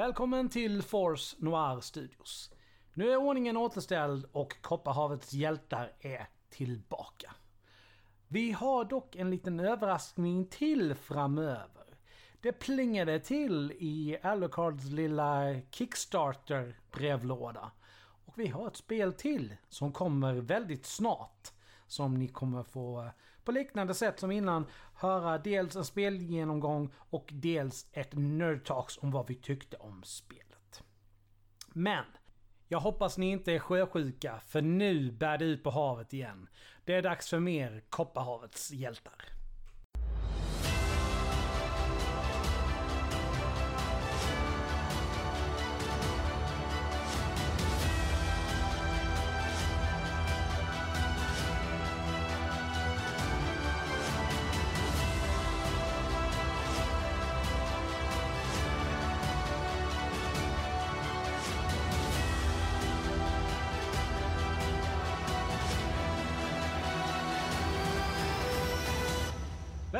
Välkommen till Force Noir Studios. Nu är ordningen återställd och Kopparhavets hjältar är tillbaka. Vi har dock en liten överraskning till framöver. Det plingade till i Alucards lilla Kickstarter-brevlåda. Och vi har ett spel till som kommer väldigt snart. Som ni kommer få på liknande sätt som innan höra dels en spelgenomgång och dels ett nerdtalks om vad vi tyckte om spelet. Men jag hoppas ni inte är sjösjuka för nu bär det ut på havet igen. Det är dags för mer Kopparhavets hjältar.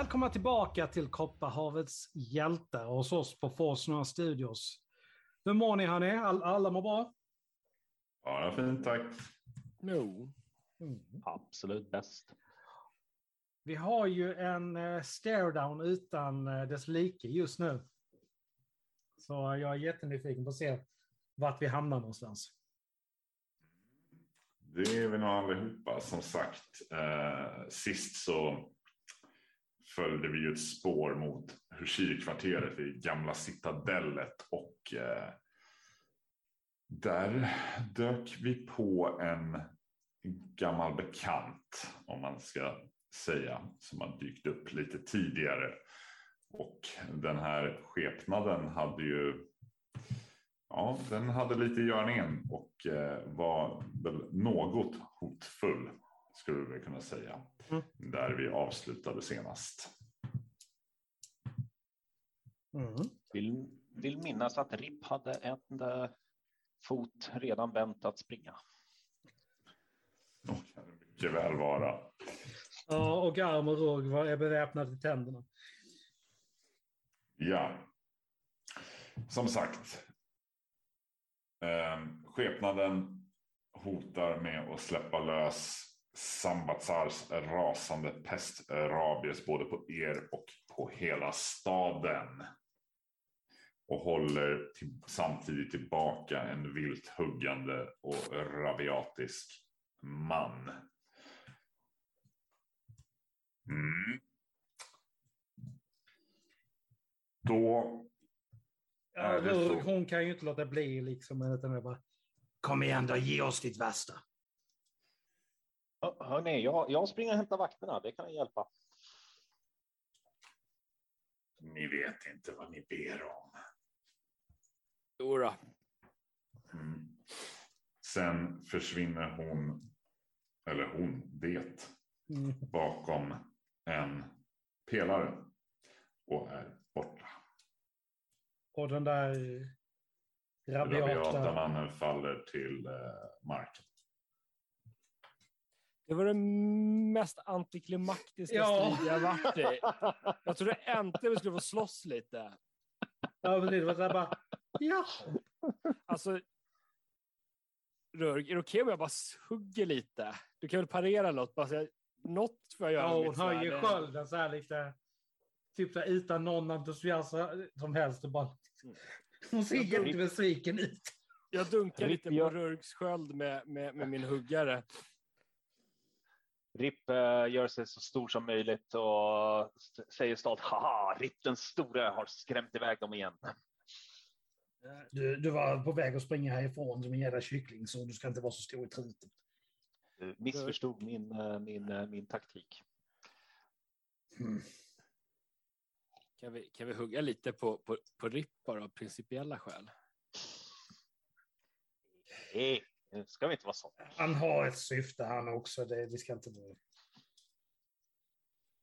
Välkomna tillbaka till Kopparhavets hjältar och hos oss på Forsnö Studios. Hur mår ni hörni? All, alla mår bra? Ja, fint tack. Jo, Mm. absolut bäst. Vi har ju en uh, stare-down utan uh, dess like just nu. Så jag är jättenyfiken på att se vart vi hamnar någonstans. Det är vi nog allihopa. Som sagt, eh, sist så följde vi ju ett spår mot Hushir-kvarteret i gamla citadellet och eh, där dök vi på en gammal bekant, om man ska säga, som har dykt upp lite tidigare. Och den här skepnaden hade ju Ja, den hade lite i görningen och eh, var väl något hotfull skulle vi kunna säga. Mm. Där vi avslutade senast. Mm. Vill, vill minnas att Ripp hade en eh, fot redan vänt att springa. Det kan det mycket väl vara. Ja, och arm och råg var- är beväpnade till tänderna. Ja. Som sagt. Eh, skepnaden hotar med att släppa lös Sambatsars rasande pestrabies både på er och på hela staden. Och håller till, samtidigt tillbaka en vilt huggande och rabiatisk man. Mm. Då Ja, hon kan ju inte låta bli liksom. Utan bara, Kom igen då, ge oss ditt värsta. Hör, hörni, jag, jag springer och hämtar vakterna. Det kan hjälpa. Ni vet inte vad ni ber om. Jodå. Mm. Sen försvinner hon, eller hon, det, Mm. bakom en pelare och är borta. Och den där Rabiata rabiata... mannen faller till eh, marken. Det var det mest antiklimaktiska Ja. strid jag varit i. Jag trodde äntligen vi skulle få slåss lite. Ja, precis. Det var så här bara... Ja. Alltså, Rörg, är det okej om jag bara hugger lite? Du kan väl parera något? Bara säga, något får jag göra. Ja, hon höjer skölden så här lite... Typ så här, utan någon entusiasm som helst. Och bara, Mm. hon ser jättebesviken ut. Jag dunkar lite på Rörgs sköld med, med, med min huggare. Ripp eh, gör sig så stor som möjligt och säger stolt haha, Ripp den store har skrämt iväg dem igen. Du, du var på väg att springa härifrån som en jävla kyckling så du ska inte vara så stor i truten. Du missförstod min, eh, min, eh, min taktik. Mm. Kan vi, kan vi hugga lite på, på, på Ripp bara av principiella skäl? Nej, nu ska vi inte vara så. Han har ett syfte han också. Det, vi ska inte...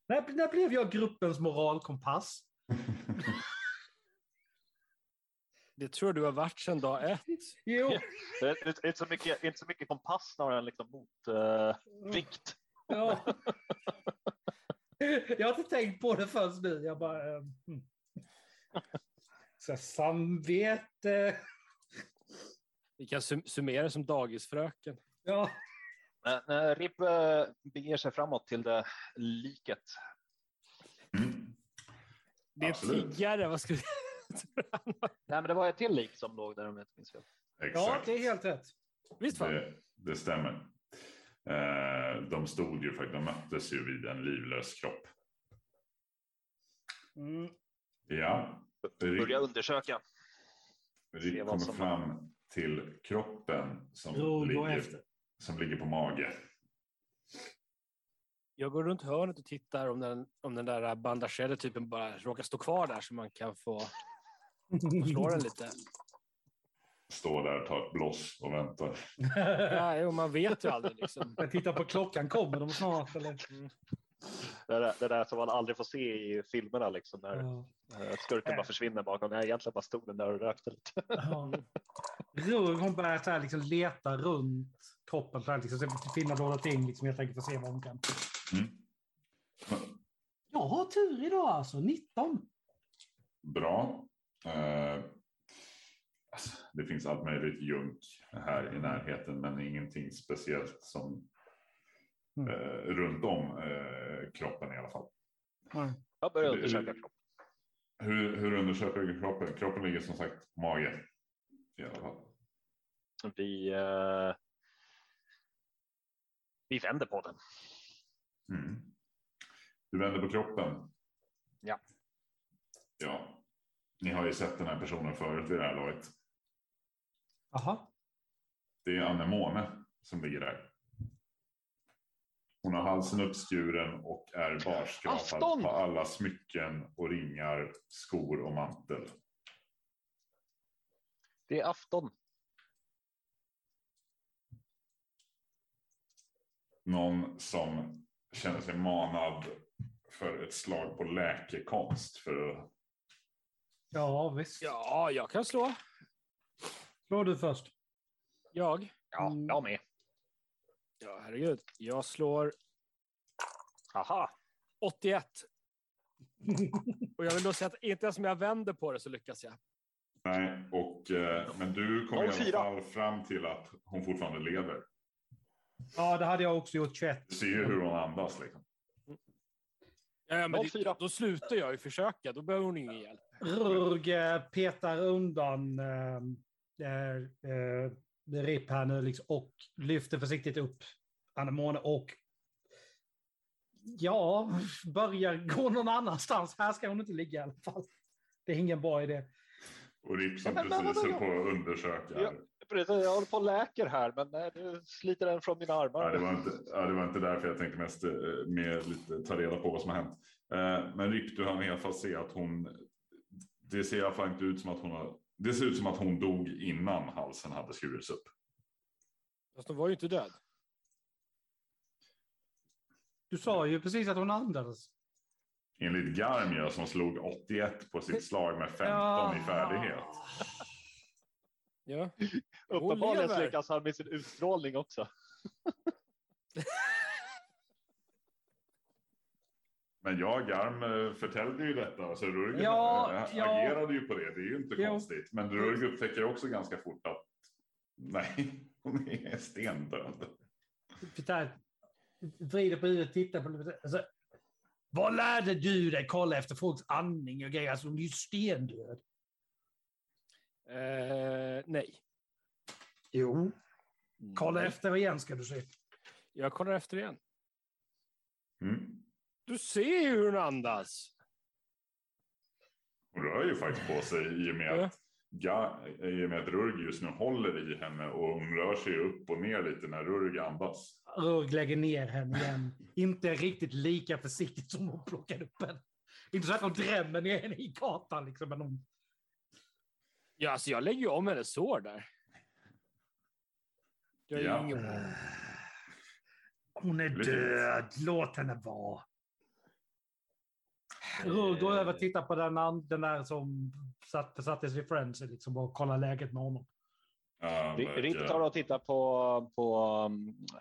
När, när blev jag gruppens moralkompass? Det tror du har varit sedan dag ett. Jo. Det är det är inte så mycket, inte så mycket kompass snarare än liksom motvikt. Ja. Jag har inte tänkt på det förrän nu. Jag bara... eh, mm. Så samvete. Vi kan sum summera som dagisfröken. Ja. När, när Ripp eh, beger sig framåt till det liket. Mm. Det är Absolut. tiggare, vad ska vi... Nej, men det var ett till lik som låg där om jag inte minns fel. ja, det är helt rätt. Visst fan? Det, det stämmer. Eh, de stod ju faktiskt, de möttes ju vid en livlös kropp. Mm. Ja, Börja undersöka. Vad kommer som- fram till kroppen som, Ro, gå ligger, efter. som ligger på mage. Jag går runt hörnet och tittar om den, om den där bandagerade typen bara råkar stå kvar där så man kan få slå den lite. Står där, tar ett bloss och väntar. Ja, jo, man vet ju aldrig liksom. Jag tittar på klockan, kommer de snart? Eller? Det där, det där som man aldrig får se i filmerna liksom när Ja. skurken bara försvinner bakom. Nej, egentligen bara stod den där och rökte lite. Ja. Hon börjar så här, liksom, leta runt kroppen för att liksom, finna dolda ting. Liksom, jag tänker få se vad hon kan. Mm. Jag har tur idag alltså, 19. Bra. Eh, alltså, det finns allt möjligt junk här i närheten, men ingenting speciellt som Mm. eh, runt om eh, kroppen i alla fall. Jag börjar undersöka kroppen. Hur, hur undersöker du kroppen? Kroppen ligger som sagt på mage. I alla fall. Vi, eh, vi vänder på den. Mm. Du vänder på kroppen. Ja. Ja. Ni har ju sett den här personen förut vid det här laget. Jaha. Det är Anemone som ligger där. Hon har halsen uppskuren och är barskrapad Afton! på alla smycken och ringar, skor och mantel. Det är afton. Någon som känner sig manad för ett slag på läkekonst för att Ja, visst. Ja, jag kan slå. Slår du först. Jag? Ja, Mm. jag med. Ja, herregud. Jag slår Aha. 81. Och jag vill då säga att inte ens om jag vänder på det så lyckas jag. Nej, och, eh, men du kommer i 04. alla fall fram till att hon fortfarande lever. Ja, det hade jag också gjort 21. Du ser ju hur hon andas. Liksom. Ja, men det, 04. då slutar jag ju försöka. Då behöver hon ingen hjälp. Rurg petar undan eh, eh, eh, Ripp här nu liksom, och lyfter försiktigt upp Anemone och ja, börjar gå någon annanstans. Här ska hon inte ligga i alla fall. Det är ingen bra idé. Och Rip som Men- men precis höll på att undersöka. Ja. Precis, jag håller på och läker här, men nej, du sliter den från mina armar. Ja, det, var inte, ja, det var inte därför jag tänkte mest eh, med lite, ta reda på vad som har hänt. Eh, men Rip, du hann i alla fall se att hon... Det ser i alla fall inte ut som att hon har... Det ser ut som att hon dog innan halsen hade skurits upp. Fast hon var ju inte död. Du sa ju precis att hon andades. Enligt Garmia som slog 81 på sitt slag med 15 i färdighet. Ja. Uppenbarligen lyckas han med sin utstrålning också. Men jag och Garm eh, förtällde ju detta, så Rurg Ja, eh, ja. agerade ju på det. Det är ju inte Jo. konstigt. Men Rurg upptäcker också ganska fort att nej, hon är stendöd. Peter vrider på huvudet, tittar på det. Alltså, vad lärde du dig kolla efter folks andning och grejer? Alltså, hon är ju stendöd. Eh, nej. Jo. Kolla Nej. efter igen ska du se. Jag kollar efter igen. Mm. Du ser ju hur hon andas. Hon rör ju faktiskt på sig i och med Ja. att, Ga- i och med att Rurg just nu håller i henne och hon rör sig upp och ner lite när Rurg andas. Rurg lägger ner henne igen. Inte riktigt lika försiktigt som hon plockade upp henne. Inte så att hon drämmer ner henne i gatan liksom. Men hon... Ja, alltså jag lägger ju om hennes sår där. Jag Ja. ingen... Hon är död. Låt henne vara. Går över och tittar på den, den där som satt, sattes vid Friends liksom, och kollar läget med honom. Ja, verkar- tar och tittar på, på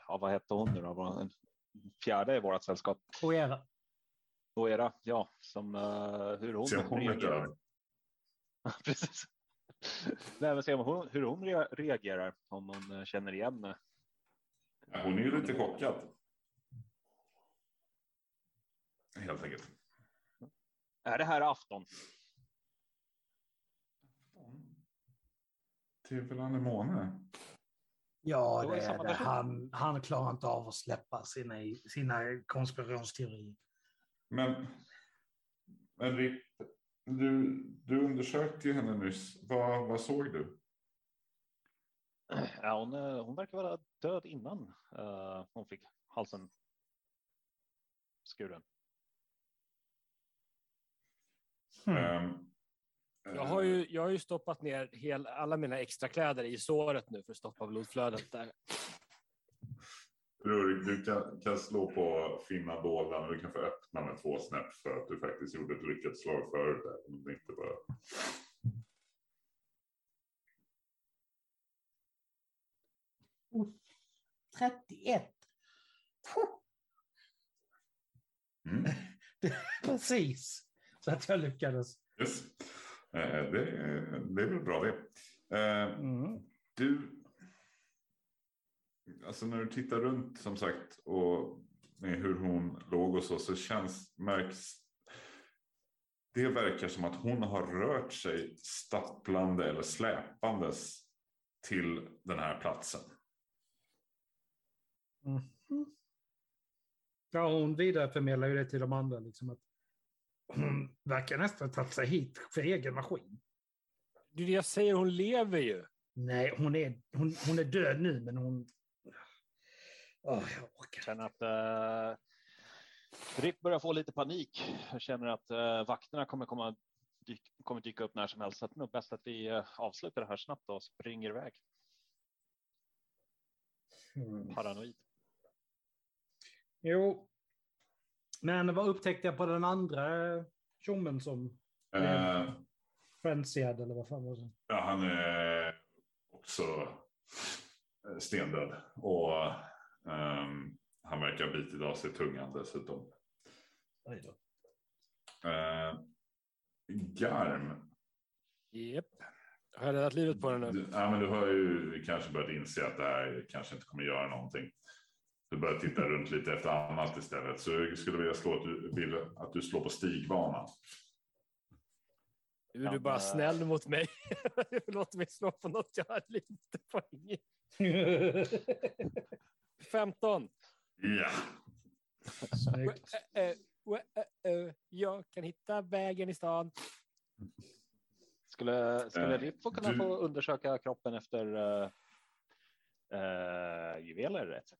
ja, vad hette hon nu då? Fjärde i vårt sällskap. Och era. Oera, ja, som uh, hur hon hon reagerar. Precis. Nej, men se om hon, hur hon rea- reagerar om hon eh, känner igen. eh, Hon är ju lite chockad. Helt enkelt. Är det här afton? Till väl anemone? Ja, det är det. Han, han klarar inte av att släppa sina, sina konspirationsteorier. Men, men Rick, du, du undersökte ju henne nyss. Vad, vad såg du? Ja, hon, eh, hon verkar vara död innan eh, hon fick halsen skuren. Hmm. Ehm, Jag har ju, jag har ju stoppat ner hel, alla mina extra kläder i såret nu för att stoppa blodflödet där. Rurik, du kan, kan slå på finna doldan och du kan få öppna med två snäpp för att du faktiskt gjorde ett lyckat slag förut. Där. Inte bara... Uff, 31. Puh, Mm. Precis. Så att jag lyckades. Yes. Eh, det, det är väl bra det. Eh, Mm. Du, alltså när du tittar runt som sagt och med hur hon låg och så, så känns, märks, det verkar som att hon har rört sig stapplande eller släpandes till den här platsen. Mhm. Ja, hon vidareförmedlar ju det till de andra. Liksom att hon verkar nästan tagit sig hit för egen maskin. Det är det jag säger, hon lever ju. Nej, hon är, hon, hon är död nu, men hon... Åh, jag orkar. Känner att uh, Ripp börjar få lite panik. Jag känner att eh, vakterna kommer komma dyk, kommer dyka upp när som helst. Så att det är nog bäst att vi eh, avslutar det här snabbt och springer iväg. Mm. Paranoid. Jo. Men vad upptäckte jag på den andra tjommen som Eh, frenziad eller vad fan var det? ja, han är också eh, stendöd och ehm, han verkar ha bitit av sig tungan dessutom. Oj då. Eh, Garm, Japp. Har jag räddat livet på den nu? Du, ja, men du har ju kanske börjat inse att det här kanske inte kommer göra någonting. Du börjar titta runt lite efter annat istället. Så jag skulle vilja slå att du, vill att du slår på stigbanan. Nu är du bara eh, snäll mot mig. Låt mig slå på något jag har lite poäng i. 15. Ja, Snyggt. Eh, eh, Jag kan hitta vägen i stan. Skulle, skulle Ripp få kunna du- få undersöka kroppen efter uh, uh, juveler etc.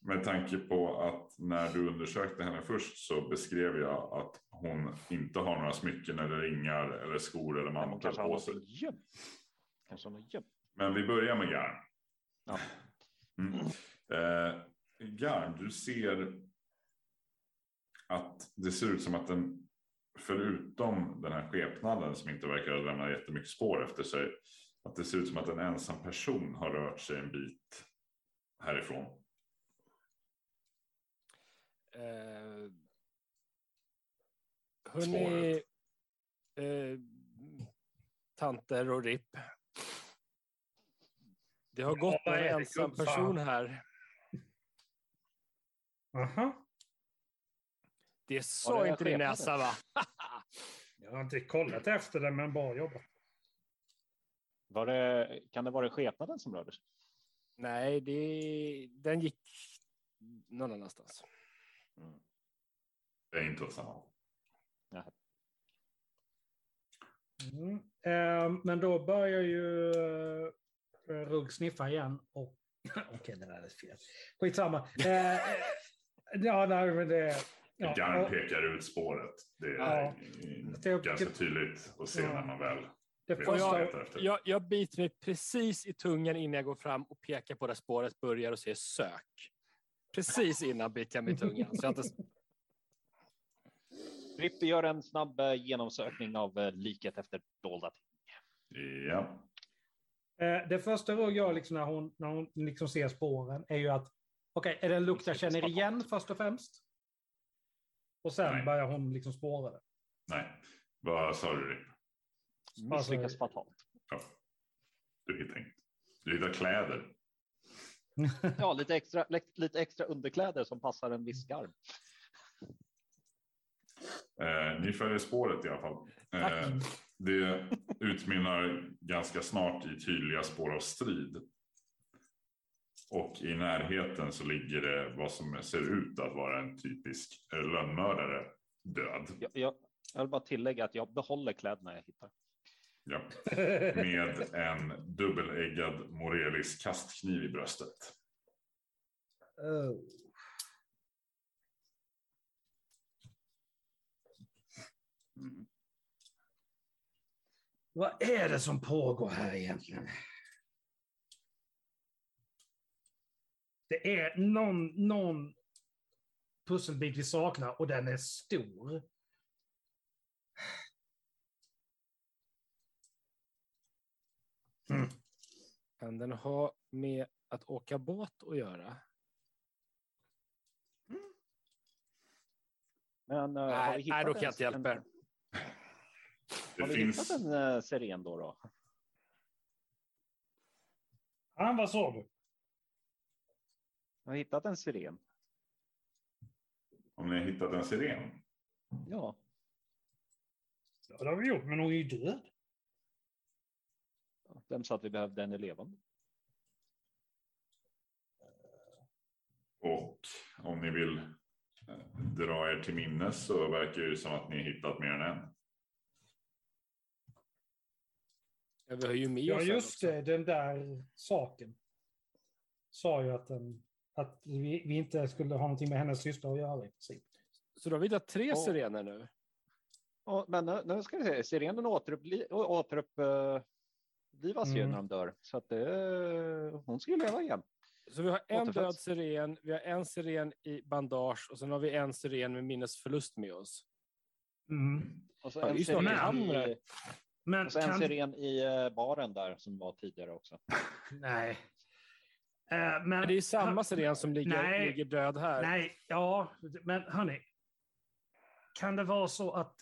med tanke på att när du undersökte henne först så beskrev jag att hon inte har några smycken eller ringar eller skor eller har på sig. Kanske har gömt. Men vi börjar med Garm. Ja. Mm. Eh, Garm, du ser att det ser ut som att den, förutom den här skepnaden som inte verkar ha lämnat jättemycket spår efter sig, att det ser ut som att en ensam person har rört sig en bit härifrån. Eh, hörni, eh, tanter och ripp. Det har gått vad en ensam person här. Aha. Det sa det inte din näsa va? Jag har inte kollat efter det, men bra jobbat. Var det, kan det vara skepnaden som rörde sig? Nej, det, den gick någon annanstans. Det är inte samma. Mm. Eh, men då börjar ju eh, Rugg sniffa igen. Och... Okej, det där är fel. Skitsamma. Eh, ja, nej, men det... Ja, och pekar ut spåret. Det är Ja. Det- ganska det- tydligt att se Ja. när man väl det efter. Jag, jag biter mig precis i tungan innan jag går fram och pekar på där spåret börjar och säger sök. Precis innan jag mig i tungan. Så jag inte... Ripp gör en snabb eh, genomsökning av eh, liket efter dolda ting. Ja. eh, det första Rugg gör liksom när hon, när hon liksom ser spåren är ju att okej, är det en lukt jag känner igen först och främst? Och sen Nej. börjar hon liksom spåra det. Nej, vad sa du? Rick? Misslyckas Alltså- fatalt. Ja. Du hittar inget. Du hittar kläder. Ja, lite extra, lite extra underkläder som passar en viss garv. Eh, ni följer spåret i alla fall. Eh, det utmynnar ganska snart i tydliga spår av strid. Och i närheten så ligger det vad som ser ut att vara en typisk lönnmördare död. Jag, jag, jag vill bara tillägga att jag behåller kläderna jag hittar. Ja. Med en dubbeläggad Morelis kastkniv i bröstet. Oh. Vad är det som pågår här egentligen? Det är någon, någon pusselbit vi saknar och den är stor. Mm. Kan den ha med att åka båt att göra? Men uh, har Nej, vi hittat nej, då kan en- jag inte hjälpa er. Har vi finns, hittat en uh, siren då? då? Han, vad sa du? Har vi hittat en siren? om ni har hittat en siren. Ja, Ja, det har vi gjort, men hon är ju död. Vem sa att vi behövde en levande? Och om ni vill eh, dra er till minnes så verkar det ju som att ni har hittat mer än en. Ja, vi har ju med Ja, oss en just också. det. Den där saken. Sa ju att, den, att vi, vi inte skulle ha någonting med hennes syster att göra i princip. Så då har vi hittat tre Åh. sirener nu. Ja, men nu, ska vi se, sirenen återupplivas återupp, uh, livas ju Mm. när de dör. Så att det, hon ska ju leva igen. Så vi har en Återföds. död siren, vi har en siren i bandage och sen har vi en siren med minnesförlust med oss. Mm. Och så Ja, en siren, med i. Men och så en kan... siren i eh, baren där som var tidigare också. Nej. Eh, men... Men det är ju samma siren som ligger, Nej. ligger död här. Nej, ja, men hörni. Kan det vara så att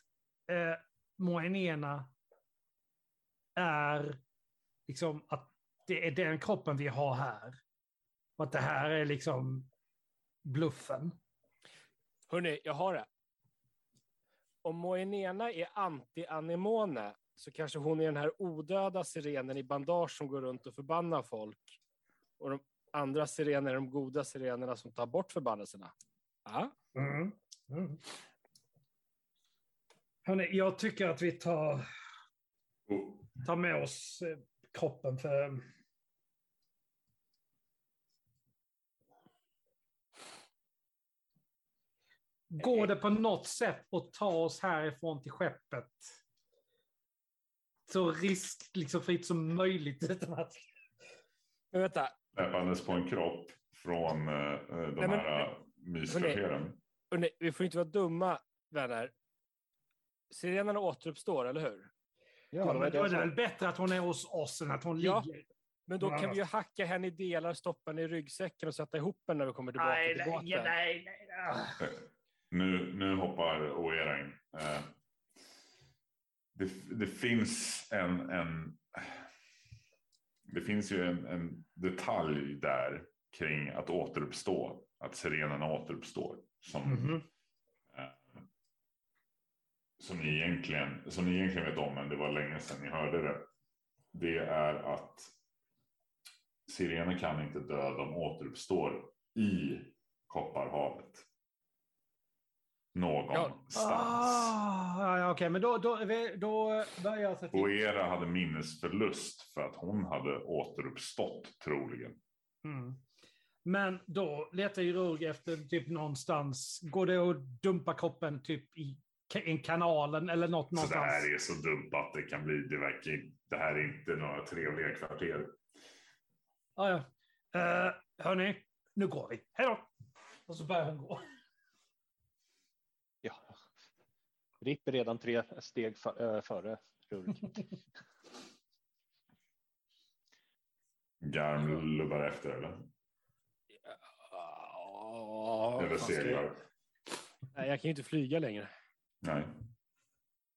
eh, Moenena är liksom att det är den kroppen vi har här? Och att det här är liksom bluffen? Hörni, jag har det. Om Moenena är anti-anemone så kanske hon är den här odöda sirenen i bandage som går runt och förbannar folk. Och de andra sirenerna är de goda sirenerna som tar bort förbannelserna. Ja, Mm. Mm. Hörni, jag tycker att vi tar, Och tar med oss eh, kroppen för... Går det på något sätt att ta oss härifrån till skeppet? Så riskfritt liksom, som möjligt utan att... men vänta. släpandes på en kropp från eh, de Nej, men- här eh, myskvarteren. Vi får inte vara dumma, vänner. Sirenerna återuppstår, eller hur? Ja, men då är det väl bättre att hon är hos oss än att hon Ja. ligger... Men då kan vi ju hacka henne i delar, stoppa henne i ryggsäcken och sätta ihop henne när vi kommer tillbaka Nej, till nej, båten. nej, nej. ah. Nu, nu hoppar Oera in. Eh, det, det finns en, en... Det finns ju en, en detalj där kring att återuppstå. Att sirenerna återuppstår. Som, Mhm. eh, som, ni egentligen, som ni egentligen vet om, men det var länge sedan ni hörde det. Det är att sirener kan inte dö, de återuppstår i Kopparhavet. Någonstans. Ah, ja, ja, okej, men då, då, då börjar jag sätta Oera hade minnesförlust för att hon hade återuppstått troligen. Mm. Men då letar ju Rurg efter typ någonstans. Går det att dumpa kroppen typ i kanalen eller något Så det någonstans? här är så dumt att det kan bli. Det, verkar, det här är inte några trevliga kvarter. Ah, ja. Uh, hörni, nu går vi. Hej då! Och så börjar hon gå. ja. Ripp är redan tre steg för, äh, före Rurk. Garm lubbar efter eller? Ja, Eller seglar? Nej, jag kan ju inte flyga längre. Nej.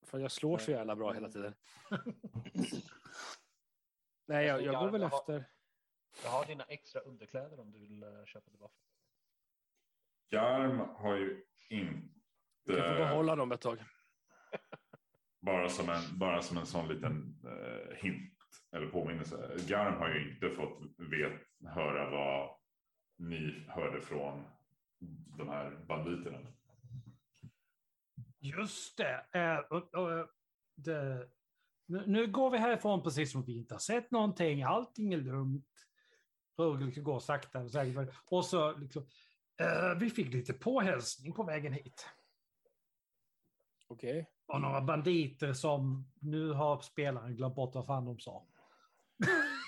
För jag slår så jävla bra hela tiden. Nej, jag, jag går väl Jag har- efter. Jag har dina extra underkläder om du vill eh, köpa tillbaka. Garm har ju Du kan få inte, behålla dem ett tag. bara som en, bara som en sån liten eh, hint eller påminnelse. Garm har ju inte fått vet, höra vad ni hörde från de här banditerna. Just det. Och, och, det nu, nu går vi härifrån precis som vi inte har sett någonting. Allting är lugnt. Liksom går sakta och säkert. Och så liksom, eh, vi fick lite påhälsning på vägen hit. Okej. Och några banditer som nu har spelaren glömt bort vad fan de sa.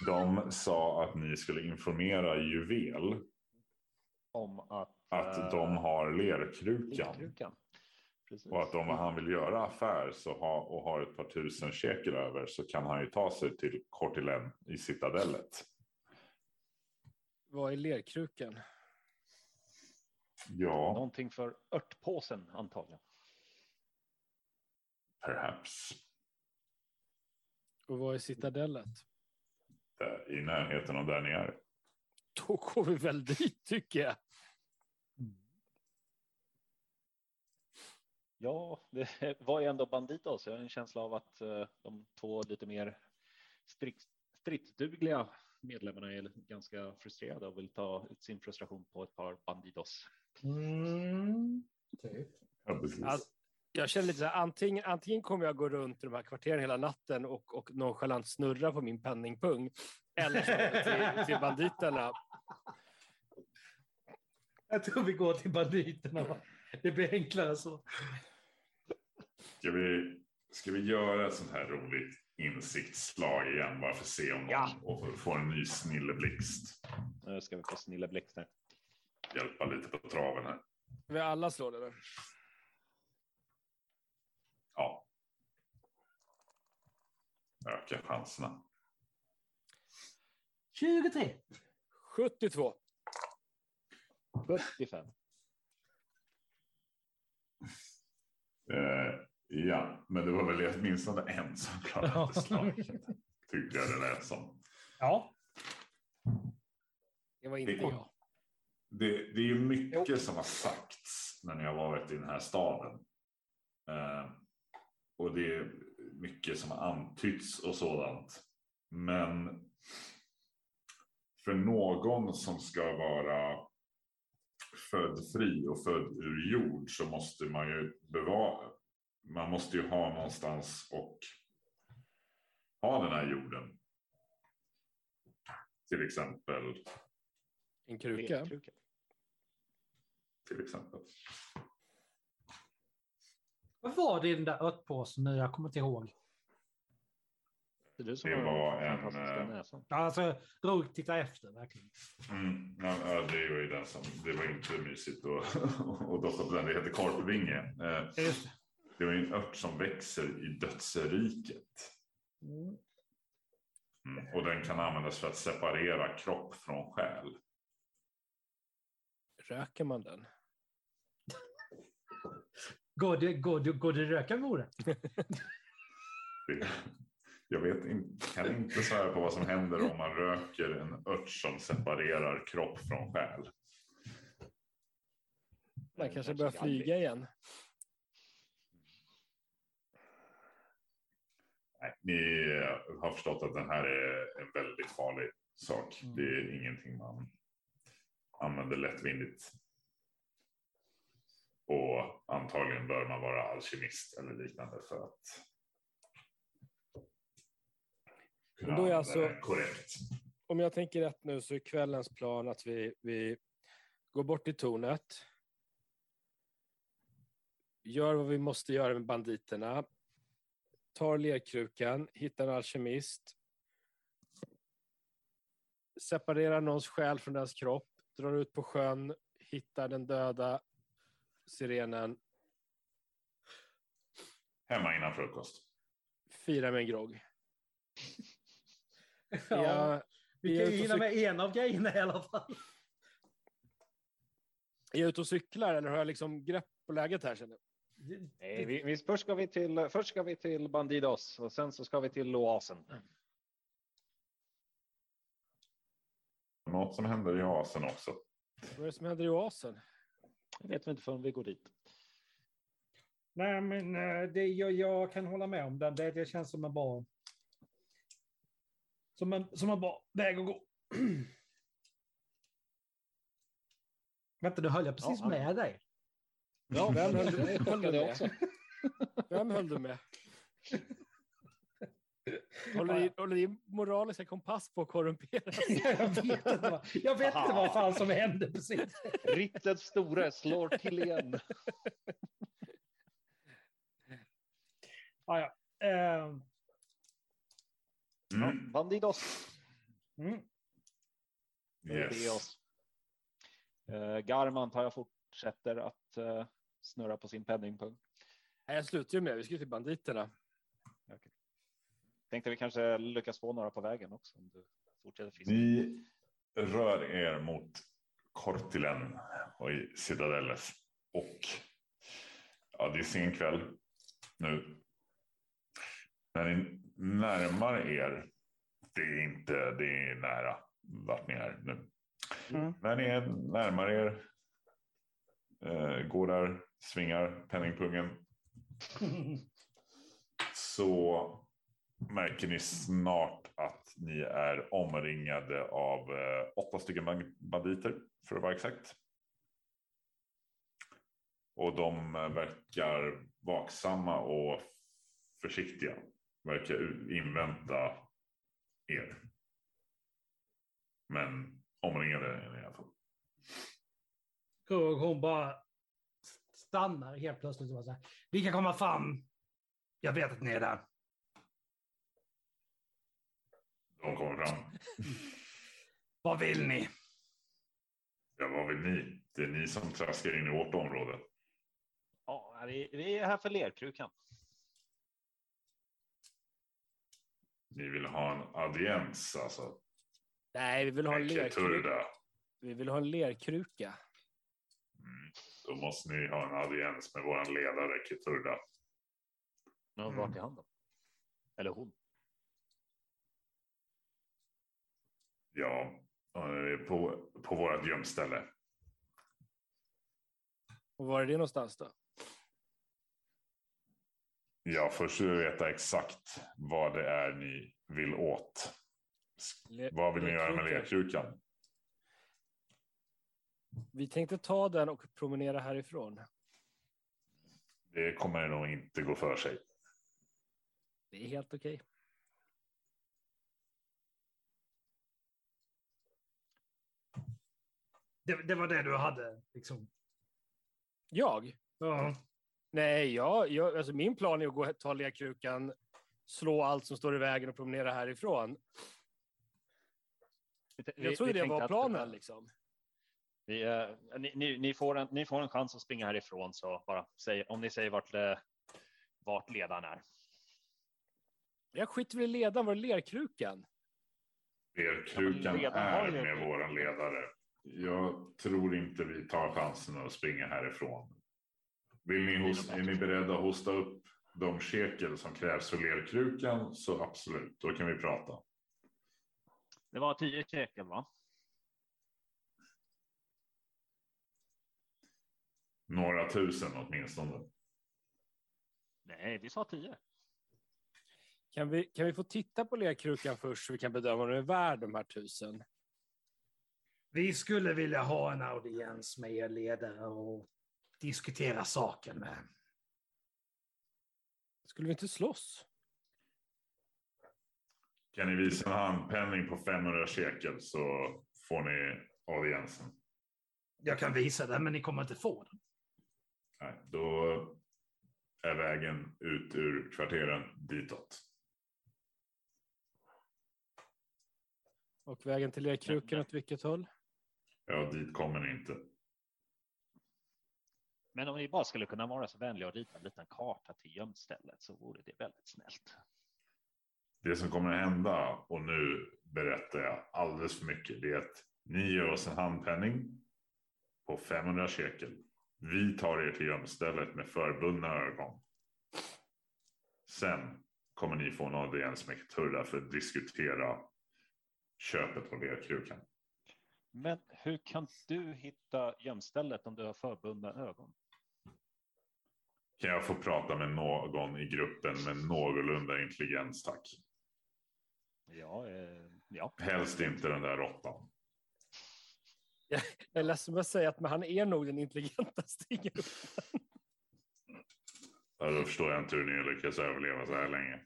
De sa att ni skulle informera Juvel Om att, att de har lerkrukan. Likkrukan. Precis. Och att om han vill göra affär så ha, och har ett par tusen shekel över så kan han ju ta sig till Kortilen i citadellet. Vad är lerkrukan? Ja, Någonting för örtpåsen antagligen. perhaps. Och vad är citadellet? Där, I närheten av där ni är. Då går vi väl dit tycker jag. Ja, det var ju ändå Banditos. Jag har en känsla av att eh, de två lite mer stridsdugliga medlemmarna är ganska frustrerade och vill ta ut sin frustration på ett par Banditos. Mm, typ. Ja. Alltså, Jag känner lite så här, antingen, antingen kommer jag gå runt i de här kvarteren hela natten och, och nonchalant snurra på min penningpung. Eller till, till banditerna. Jag tror vi går till banditerna. Det blir enklare så. Ska, vi, ska vi göra ett sånt här roligt insiktsslag igen bara för att se om någon Ja. och får en ny snilleblixt. Nu ska vi få snilla blixtar. Hjälpa lite på traven här. Vi alla slår det. Ja. Öka chanserna. 23. 72. 75. Eh, ja, men det var väl åtminstone en som klarade Ja. slaget. Tyckte jag det lät som. Ja. Det var inte Det- jag. Det, det är ju mycket som har sagts när har varit i den här staden. Eh, och det är mycket som har antytts och sådant. Men för någon som ska vara född fri och född ur jord så måste man ju bevara. Man måste ju ha någonstans och ha den här jorden. Till exempel. En kruka. Till exempel. Vad var det i den där örtpåsen nu? Jag kommer inte ihåg. Det Det var en. Ja, Alltså, Roger tittar efter verkligen. Mm, ja, det var ju den som, det var inte mysigt att och dofta på den. Det heter korpvinge. Eh, det. var ju en ört som växer i dödsriket. Mm. Mm, och den kan användas för att separera kropp från själ. Röker man den? Går det, går det, går det röka? Det, jag vet in, kan inte svära på vad som händer om man röker en ört som separerar kropp från själ. Man kanske börjar flyga igen. Ni har förstått att den här är en väldigt farlig sak. Mm. Det är ingenting man använder lättvindigt. Och antagligen bör man vara alkemist eller liknande för att kunna Då är alltså- korrekt. Om jag tänker rätt nu så är kvällens plan att vi, vi går bort till tornet. Gör vad vi måste göra med banditerna. Tar lerkrukan, hittar en alkemist. Separerar någons själ från deras kropp. Drar ut på sjön, hittar den döda sirenen. Hemma innan frukost. Firar med en grogg. Ja, Jag, vi kan ju hinna med en av grejerna i alla fall. är jag ute och cyklar eller har jag liksom grepp på läget här? Känner jag? Nej, vi, vi, först, ska vi till, först ska vi till Bandidos och sen så ska vi till oasen. Något som händer i oasen också. Vad är det som händer i oasen? Det vet vi inte förrän vi går dit. Nej, men eh, det, jag, jag kan hålla med om det. Det, det känns som en bra... Som en, som en bra väg att gå. Vänta, nu höll jag precis Ja, med dig. Ja, Vem höll du, det höll du med? också. Vem höll du med? Håller din, håller din moraliska kompass på att korrumperas? jag vet inte vad, jag vet inte vad fan som hände precis. Rittets store slår till igen. Ah, ja. Ehm, Mm. Bandidos. mm. Yes. Eh, Garman tar jag fortsätter att eh, snurra på sin penningpung. Nej, jag slutar ju med. Vi ska till banditerna. Tänkte vi kanske lyckas få några på vägen också. Om du fortsätter fiska. Ni rör er mot Kortilen och i Citadelles. Och ja, det är sen kväll nu. När ni närmar er, det är inte, det är nära vart ni är nu. Mm. När ni är närmar er, eh, går där, svingar penningpungen, så märker ni snart att ni är omringade av eh, åtta stycken band- banditer för att vara exakt. Och de eh, verkar vaksamma och försiktiga. Verkar invänta er. Men omringade är ni i alla fall. Krog, hon bara stannar helt plötsligt och så här. Vi kan komma fram. Jag vet att ni är där. De kommer fram. Vad vill ni? Ja, vad vill ni? Det är ni som traskar in i vårt område. Ja, vi, vi är här för lerkrukan. Ni vill ha en audiens alltså. Nej, vi vill ha en lerkruka. Vi vill ha en lerkruka. Då måste ni ha en audiens med vår ledare Keturda. Men Mm. vart är han då? Eller hon? Ja, på, på vårt gömställe. Och var är det någonstans då? Ja, först vill jag veta exakt vad det är ni vill åt. Le- Vad vill ni göra med lerkrukan. Vi tänkte ta den och promenera härifrån. Det kommer nog inte gå för sig. Det är helt okej. Det, det var det du hade liksom. Jag? Ja. Nej, jag, jag, alltså min plan är att gå och ta lerkrukan, slå allt som står i vägen och promenera härifrån. Jag trodde det var planen liksom. Vi, eh, ni, ni, ni, får en, ni får en chans att springa härifrån så bara säg om ni säger vart, eh, vart ledaren är. Jag skiter väl i ledaren, var är lerkrukan? Lerkrukan Ja, är med våran ledare. Jag tror inte vi tar chansen att springa härifrån. Vill ni hosta, är ni beredda att hosta upp de shekel som krävs för lerkrukan så absolut, då kan vi prata. Det var tio shekel va? Några tusen åtminstone. Nej, vi sa tio. Kan vi, kan vi få titta på lerkrukan först så vi kan bedöma om den är värd de här tusen? Vi skulle vilja ha en audiens med er ledare och diskutera saken med. Skulle vi inte slåss? Kan ni visa en handpenning på 500 shekel så får ni audiensen. Jag kan visa det, men ni kommer inte få den. Nej, då är vägen ut ur kvarteren ditåt. Och vägen till lerkrukan åt vilket håll? Ja, dit kommer ni inte. Men om ni bara skulle kunna vara så vänliga och rita en liten karta till gömstället så vore det väldigt snällt. Det som kommer att hända, och nu berättar jag alldeles för mycket, det är att ni ger oss en handpenning på 500 shekel. Vi tar er till gömstället med förbundna ögon. Sen kommer ni få en audiens med Turra för att diskutera köpet av lerkrukan. Men hur kan du hitta gömstället om du har förbundna ögon? Kan jag få prata med någon i gruppen med någorlunda intelligens, tack? Ja, eh, ja. Helst inte den där råttan. Jag är ledsen att säga att men han är nog den intelligentaste i gruppen. Ja, då förstår jag inte hur ni lyckas överleva så här länge.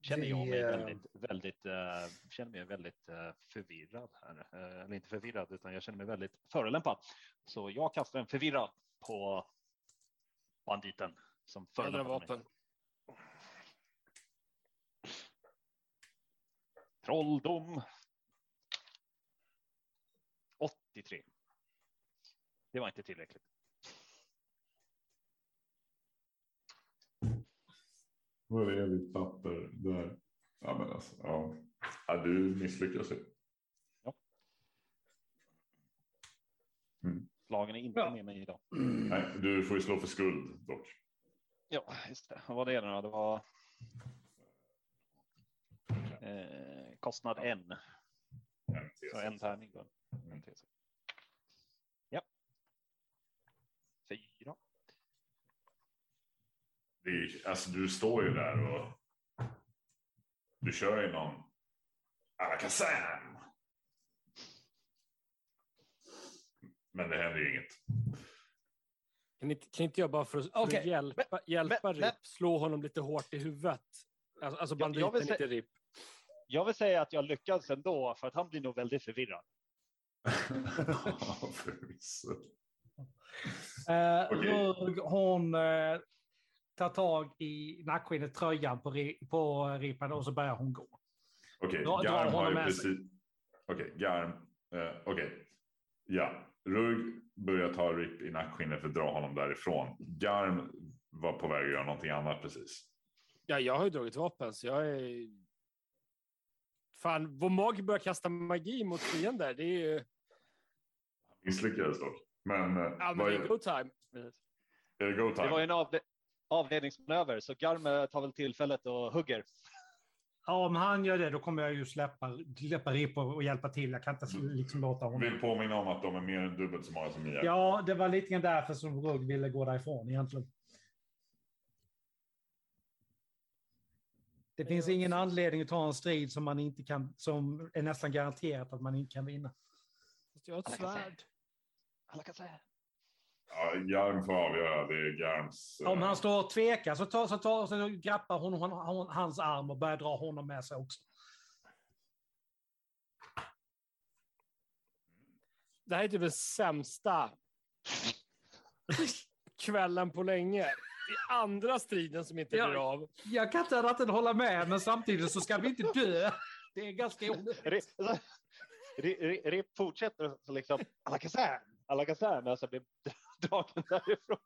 Känner jag mig eh, väldigt, väldigt, eh, känner mig väldigt eh, förvirrad här. Eh, eller inte förvirrad, utan jag känner mig väldigt förolämpad. Så jag kastar en förvirrad på banditen som förolämpar mig. vapen. Trolldom. 83. Det var inte tillräckligt. Var är ditt papper? Där. Ja, men alltså, ja. ja du misslyckas ju. Lagen är inte Ja. med mig idag. Nej, du får ju slå för skuld dock. Ja, just det. Vad var det då? Det var eh, kostnad en. Så en tärning då. En Det alltså, du står ju där och du kör ju någon Alakazam. Men det händer ju inget. Kan inte, kan inte jag bara för att, för Okej, att hjälpa, hjälpa men- Rip men- slå honom lite hårt i huvudet? Alltså, alltså Jag- jag banditen, vill sä- inte Rip. Jag vill säga att jag lyckades ändå för att han blir nog väldigt förvirrad. Ja, förvisso. Eh, hon eh, tar tag i nackskinnet, tröjan på, på ripan och så börjar hon gå. Okej, dra Garm har ju precis... Okej, Garm. Eh, Okej. Ja, Rugg börjar ta Rip i nackskinnet för att dra honom därifrån. Garm var på väg att göra någonting annat precis. Ja, jag har ju dragit vapen, så jag är... Fan, vår mag börjar kasta magi mot fiender. Det är ju... Misslyckades dock. Men, eh, Ja, men vad det är är, go time. är det go time? Det var ju en avle- avledningsmanöver så Garme tar väl tillfället och hugger. Ja, om han gör det då kommer jag ju släppa, släppa Rip och, och hjälpa till. Jag kan inte liksom låta honom... vill påminna om att de är mer än dubbelt så många som ni är. Ja, det var lite grann därför som Rugg ville gå därifrån egentligen. Det finns ingen anledning att ta en strid som man inte kan, som är nästan garanterat att man inte kan vinna. Fast jag har ett svärd. Alla kan säga. Ja, Garm får avgöra. Det är Garms... eh, Om han står och tvekar så, tar, så, tar, så grappar hon, hon, hon hans arm och börjar dra honom med sig också. Det här är typ den sämsta kvällen på länge. I andra striden som inte blir av. Jag kan inte annat än hålla med, men samtidigt så ska vi inte dö. Det är ganska onödigt. Rip, fortsätter så liksom alla säga. Alla men alltså blir dragen därifrån.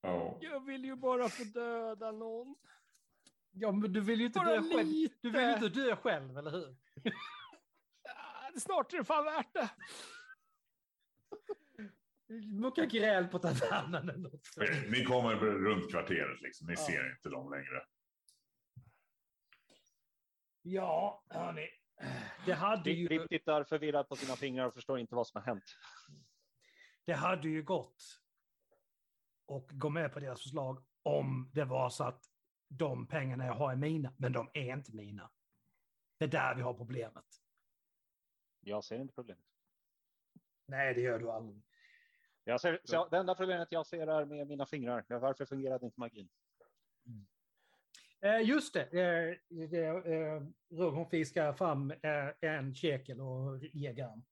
Ja. Jag vill ju bara få döda någon. Ja, men du vill ju inte Bara dö själv. Du vill ju inte dö själv, eller hur? Snart är det fan värt det. Mucka gräl på tavernen eller något. Ni kommer runt kvarteret liksom. Ni Ja. ser inte dem längre. Ja, hörni. Det hade, ju, Rip tittar förvirrad på sina fingrar och förstår inte vad som har hänt. det hade ju gått och gå med på deras förslag om det var så att de pengarna jag har är mina, men de är inte mina. Det är där vi har problemet. Jag ser inte problemet. Nej, det gör du aldrig. Jag ser, så det enda problemet jag ser är med mina fingrar. Varför fungerade inte magin? Eh, just det, eh, eh, hon fiskar fram eh, en shekel och ger Garm.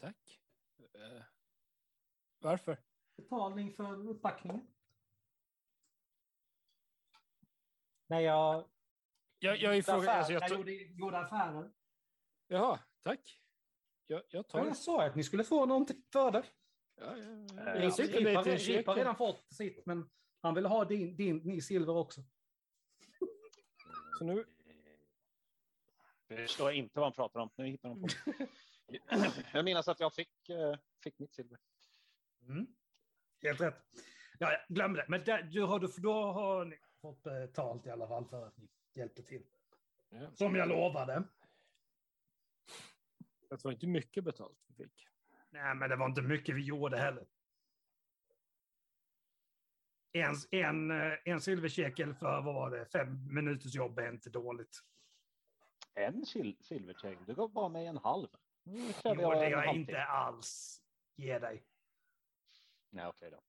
Tack. Eh, varför? Betalning för uppbackningen. När jag... Jag, jag frågan, alltså jag jag gjorde goda affärer. Jaha, tack. Jag, jag Ja, tar jag sa att ni skulle få någonting för det. Ja, ja, ja. Eh, Jag sitter Rip har, lite i Rip har kyrkan. redan fått sitt, men han vill ha din, din, din silver också. Så nu, Jag förstår inte vad han pratar om. Nu hittar de på. Jag minns att jag fick, eh, fick mitt silver. Mm. Helt rätt. Ja, glöm det. Men där, du har, du- då har ni fått betalt i alla fall för att ni hjälpte till. Ja. Som jag lovade. Det var inte mycket betalt vi fick. Nej, men det var inte mycket vi gjorde heller. En, en, eh, en silverkekel för vad var det, fem minuters jobb är inte dåligt. En sil silvercheck. Du gav bara mig en halv. Nu Jo, det en är jag inte alls. Ge dig. Nej, okej då.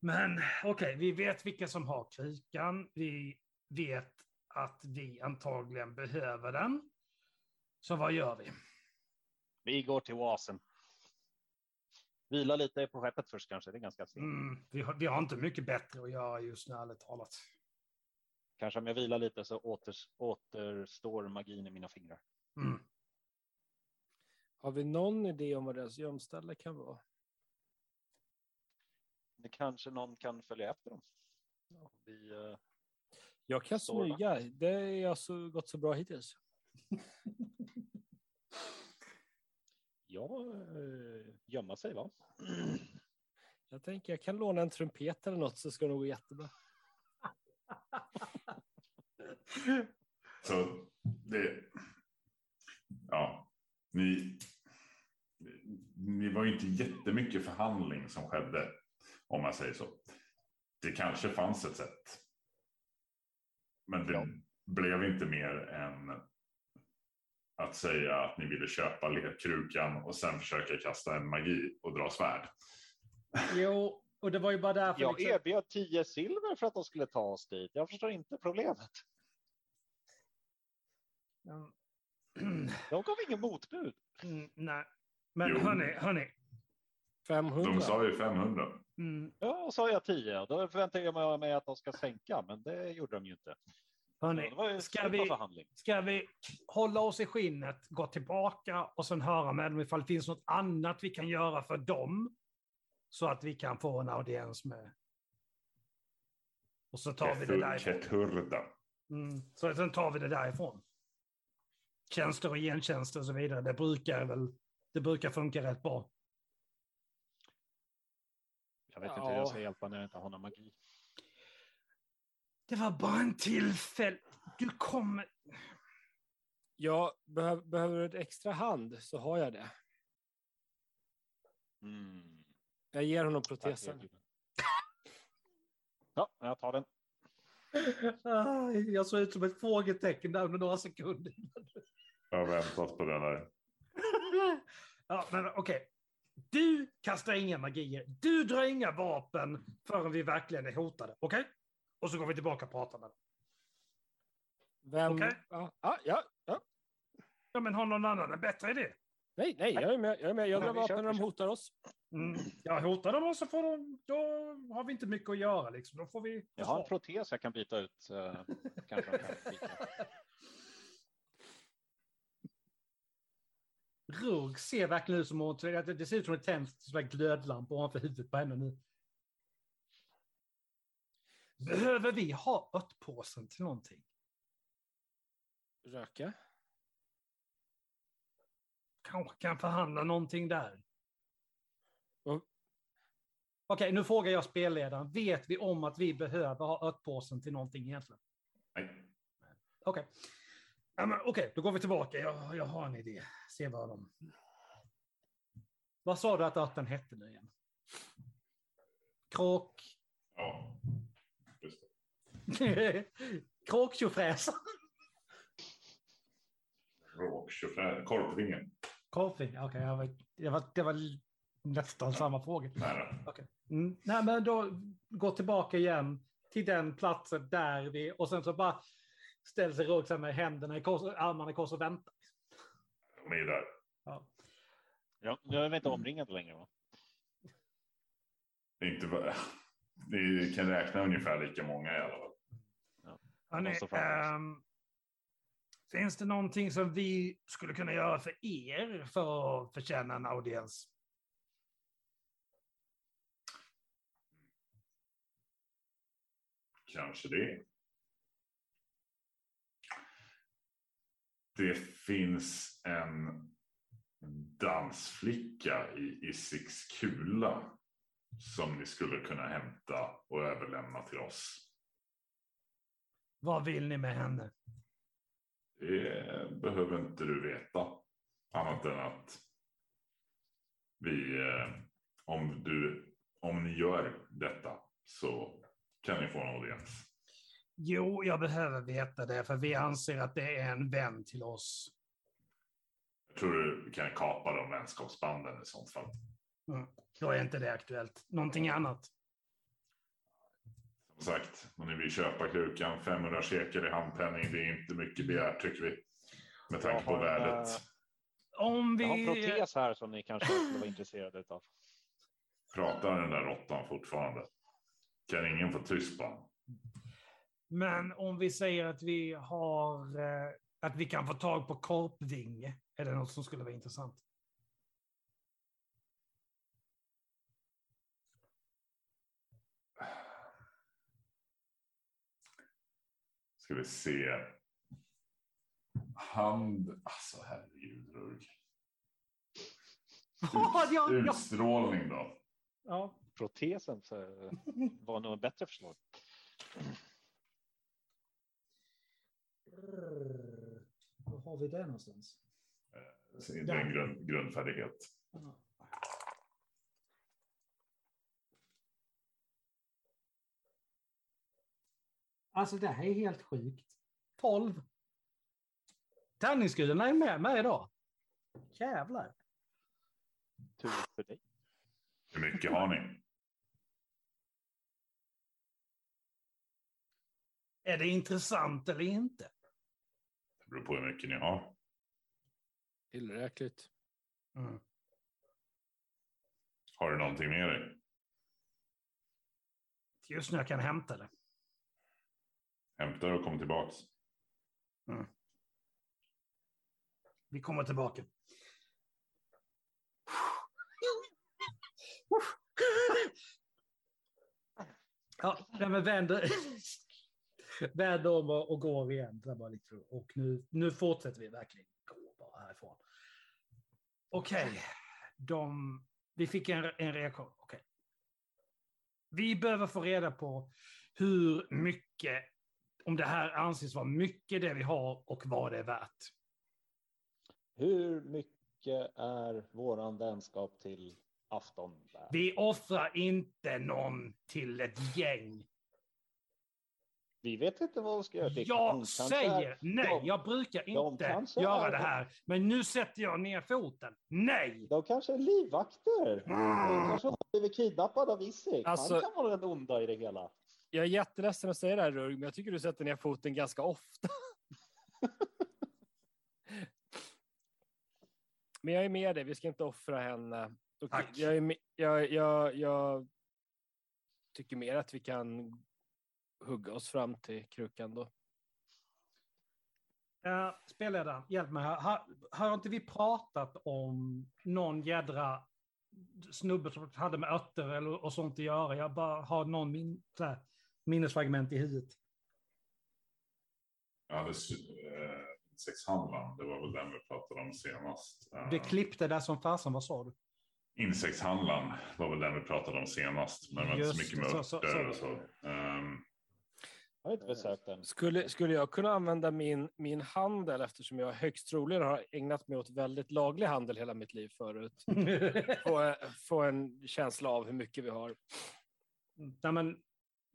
Men okej, vi vet vilka som har krikan. Vi vet att vi antagligen behöver den. Så vad gör vi? Vi går till oasen. Vila lite på skeppet först kanske. Det är ganska sent. Mm, vi, har, vi har inte mycket bättre att göra just nu, ärligt talat. Kanske om jag vilar lite så åters, återstår magin i mina fingrar. Mm. Har vi någon idé om vad deras gömställe kan vara? Det kanske någon kan följa efter dem. Ja, vi, eh, Jag kan smyga. Det har jag så gått så bra hittills. ja, eh, gömma sig va? Jag tänker jag kan låna en trumpet eller något så ska det nog gå jättebra. Så det... Ja, ni... Ni var ju inte jättemycket förhandling som skedde, om man säger så. Det kanske fanns ett sätt. Men det Ja. blev inte mer än att säga att ni ville köpa lerkrukan och sen försöka kasta en magi och dra svärd. Jo, och det var ju bara därför... Jag liksom- erbjöd tio silver för att de skulle ta oss dit. Jag förstår inte problemet. De gav ingen motbud. Mm, nej. Men Jo. hörni, hörni. 500. De sa ju 500. Mm, Ja, sa jag tio. Då förväntade jag mig att de ska sänka, men det gjorde de ju inte. Ju ska vi, ska vi hålla oss i skinnet, gå tillbaka och sen höra med dem ifall det finns något annat vi kan göra för dem? Så att vi kan få en audiens med. Och så tar vi det därifrån. Mm. Så sen tar vi det därifrån. Tjänster och gentjänster och så vidare, det brukar väl det brukar funka rätt bra. Jag vet inte Ja. hur jag ska hjälpa när jag inte har någon magi. Det var bara en tillfälle. Du kommer... Jag behöv, behöver du ett extra hand så har jag det. Mm. Jag ger honom protesen. Ja, jag tar den. Jag såg ut som ett frågetecken där under några sekunder. Jag har väntat på den här. Ja, men okej. Du kastar inga magier. Du drar inga vapen förrän vi verkligen är hotade. Okej? Och så går vi tillbaka och pratar med dem. Vem? Okej. Ja, ja, ja, ja. Men har någon annan en bättre idé? Nej, nej, jag är med. Jag är med. Jag Ja, drar vapen när de hotar oss. Mm. Ja, hotar de oss så får de... Då har vi inte mycket att göra liksom. Då får vi... Jag har en protes jag kan byta ut. eh, kanske de kan byta. Rugg ser verkligen ut som hon... Det det ser ut som en tänd glödlampa ovanför huvudet på henne nu. Behöver vi ha örtpåsen till någonting? Röka. Kanske kan förhandla någonting där. Och- Okej, nu frågar jag spelledaren. Vet vi om att vi behöver ha örtpåsen till någonting egentligen? Nej. Okej. Okej, då går vi tillbaka. Jag, jag har en idé. Se vad de... Vad sa du att örten hette nu igen? Kråk... Ja. Just det. Kråktjofräs. Råktjofrä. Korpringen. Korpfing. Okej, jag var- det, var, det var nästan samma fråga. Nära. Okej. Mm, nej, men då gå tillbaka igen till den platsen där vi... Och sen så bara ställer sig här med händerna i kors, armarna i kors och väntar. De är ju där. Ja. Ja, jag är inte omringad längre va? Inte... Ni kan räkna ungefär lika många i alla fall. Hörrni, ehm, finns det någonting som vi skulle kunna göra för er för att förtjäna en audiens? Kanske det. det finns en dansflicka i Isix kula som ni skulle kunna hämta och överlämna till oss. Vad vill ni med henne? Det behöver inte du veta. Annat än att vi, eh, om, du, om ni gör detta så kan ni få en audiens. Jo, jag behöver veta det, för vi anser att det är en vän till oss. Jag tror du kan kapa de vänskapsbanden i sånt fall. Mm. Då är inte det aktuellt. Någonting annat? Som sagt, om ni vill köpa krukan, 500 shekel i handpenning, det är inte mycket begärt tycker vi. Med tanke på värdet. eh, Om Jag har en vi... protes här som ni kanske skulle vara intresserade av. Pratar den där råttan fortfarande? Kan ingen få tyst på honom? Men om vi säger att vi har... eh, Att vi kan få tag på korpvinge. Är det något som skulle vara intressant? Ska vi se. Hand... Alltså herregud Rurg. Ja, ja, ja. Utstrålning då? ja. Protesen så var nog ett bättre förslag. Var har vi det någonstans? Det är en grund, grundfärdighet. Alltså det här är helt sjukt. 12. Tärningsgudarna är med mig idag. Jävlar. Tur för dig. Hur mycket har ni? Är det intressant eller inte? Det beror på hur mycket ni har. Tillräckligt. Mm. Har du någonting med dig? Just nu jag kan hämta det. Hämtar och kommer tillbaks. Mm. Vi kommer tillbaka. Ja, nej, men vänder, vänder om och, och går igen. Det bara lite, och nu, nu fortsätter vi verkligen gå bara härifrån. Okej, de, vi fick en, en reaktion. Okay. Vi behöver få reda på hur mycket, om det här anses vara mycket det vi har och vad det är värt. Hur mycket är våran vänskap till afton? värd? Vi offrar inte någon till ett gäng. Vi vet inte vad vi ska göra. Jag säger är- nej, de- jag brukar de inte kanske göra är- det här. Men nu sätter jag ner foten. Nej! De kanske är livvakter. De Mm. kanske har blivit kidnappade av Isik. Alltså- Han kan vara den onda i det hela. Jag är jätteledsen att säga det här Rurg, men jag tycker du sätter ner foten ganska ofta. men jag är med dig, vi ska inte offra henne. Och Tack. Jag, är med, jag, jag, jag tycker mer att vi kan hugga oss fram till krukan då. Uh, spelledaren, hjälp mig här. Har, har inte vi pratat om någon jädra snubbe som hade med örter eller, och sånt att göra? Jag bara har någon min, så här, minnesfragment i huvudet. Jag hade eh, sexhandlaren, det var väl den vi pratade om senast. Eh, Det klippte där som fasen, vad sa du? Insektshandlaren var väl den vi pratade om senast. Men det var inte så mycket det, med så- så- så- och så. Ehm, Jag har inte besökt den. Skulle, skulle jag kunna använda min, min handel eftersom jag högst troligen har ägnat mig åt väldigt laglig handel hela mitt liv förut? Få, få en känsla av hur mycket vi har. Nej, men, det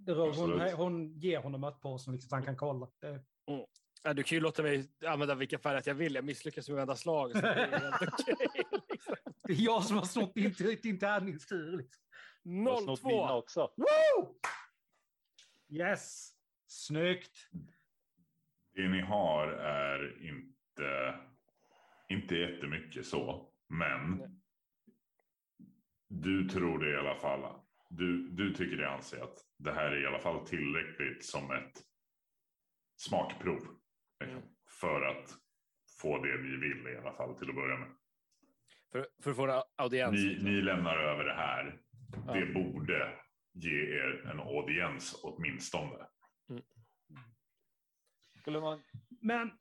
rör- hon, hon ger honom örtpåsen liksom, så han kan kolla. Det, Ja, du kan ju låta mig använda vilka färger jag vill. Jag misslyckas med varenda slag. Så det är okej, liksom. det är jag som har snott din, din tärningstur. Liksom. Jag har snott mina 02. också. Woo! Yes! Snyggt! det ni har är inte, inte jättemycket så. Men Nej. du tror det i alla fall. Du, du tycker det anser att det här är i alla fall tillräckligt som ett smakprov. liksom, För att få det vi vill i alla fall till att börja med. För, för att få en audiens. Ni, liksom. ni lämnar över det här. Ja. Det borde ge er en audiens åtminstone. Skulle man... Men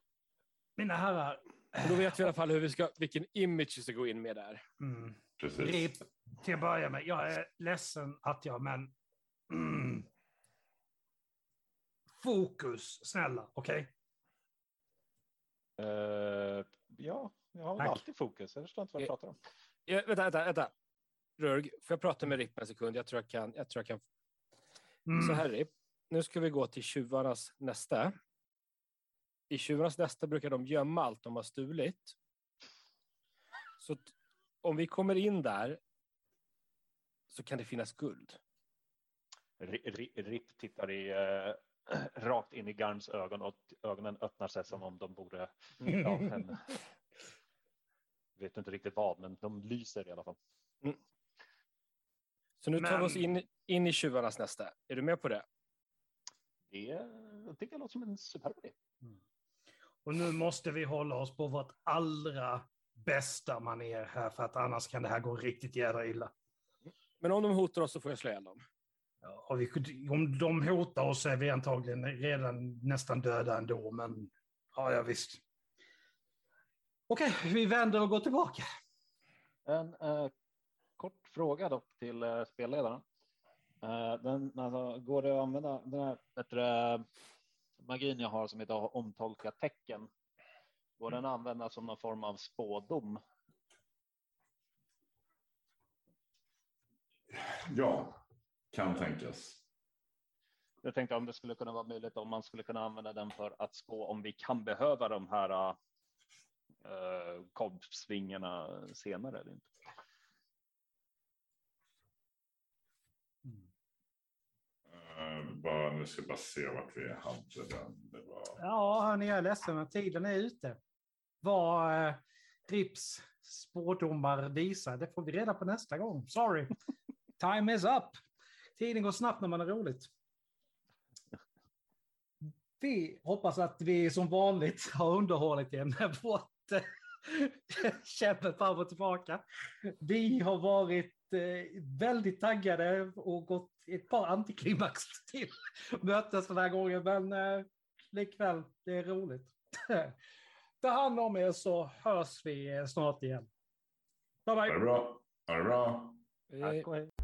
Mina herrar. Och då vet vi i alla fall hur vi ska, vilken image vi ska gå in med där. Mm. Precis. Rip, till att börja med. Jag är ledsen att jag, men... Mm. Fokus, snälla. Okej? Eh, ja, jag har Tack. alltid fokus. Jag förstår inte vad du Eh, pratar om. Ja, vänta, vänta, vänta. Rörg, får jag prata med Ripp en sekund? Jag tror jag kan. Jag tror jag kan. Mm. Så här Ripp, nu ska vi gå till tjuvarnas nästa. I tjuvarnas nästa brukar de gömma allt de har stulit. Så om vi kommer in där så kan det finnas guld. Ri- ri- Ripp tittar i, eh, rakt in i Garms ögon och ögonen öppnar sig som om de borde... Ja, en, vet inte riktigt vad, men de lyser i alla fall. Så nu tar vi oss in, in i tjuvarnas nästa. Är du med på det? Det jag tycker jag låter som en superb idé. Och nu måste vi hålla oss på vårt allra bästa maner här, för att annars kan det här gå riktigt jädra illa. Men om de hotar oss så får jag slå ihjäl dem. Ja, vi, om de hotar oss så är vi antagligen redan nästan döda ändå, men ja, ja visst. Okej, vi vänder och går tillbaka. En eh, kort fråga dock till eh, spelledaren. Eh, den, alltså, går det att använda den här bättre magin jag har som heter omtolka tecken? Går den att använda som någon form av spådom? Ja, kan tänkas. Jag tänkte om det skulle kunna vara möjligt om man skulle kunna använda den för att spå om vi kan behöva de här uh, kobbsvingarna senare eller inte. Uh, bara, nu ska jag bara se vart vi hade den. Det var... Ja, hörni, jag är ledsen, men tiden är ute. Vad eh, Rips spårdomar visar, det får vi reda på nästa gång. Sorry. Time is up. Tiden går snabbt när man har roligt. Vi hoppas att vi som vanligt har underhållit er med vårt eh, käbbel fram och tillbaka. Vi har varit eh, väldigt taggade och gått ett par antiklimax till mötes den här gången, men eh, likväl, det är roligt. Ta hand om er så hörs vi snart igen. Bye Ha det bye! bra. Ha det bra. Tack och hej.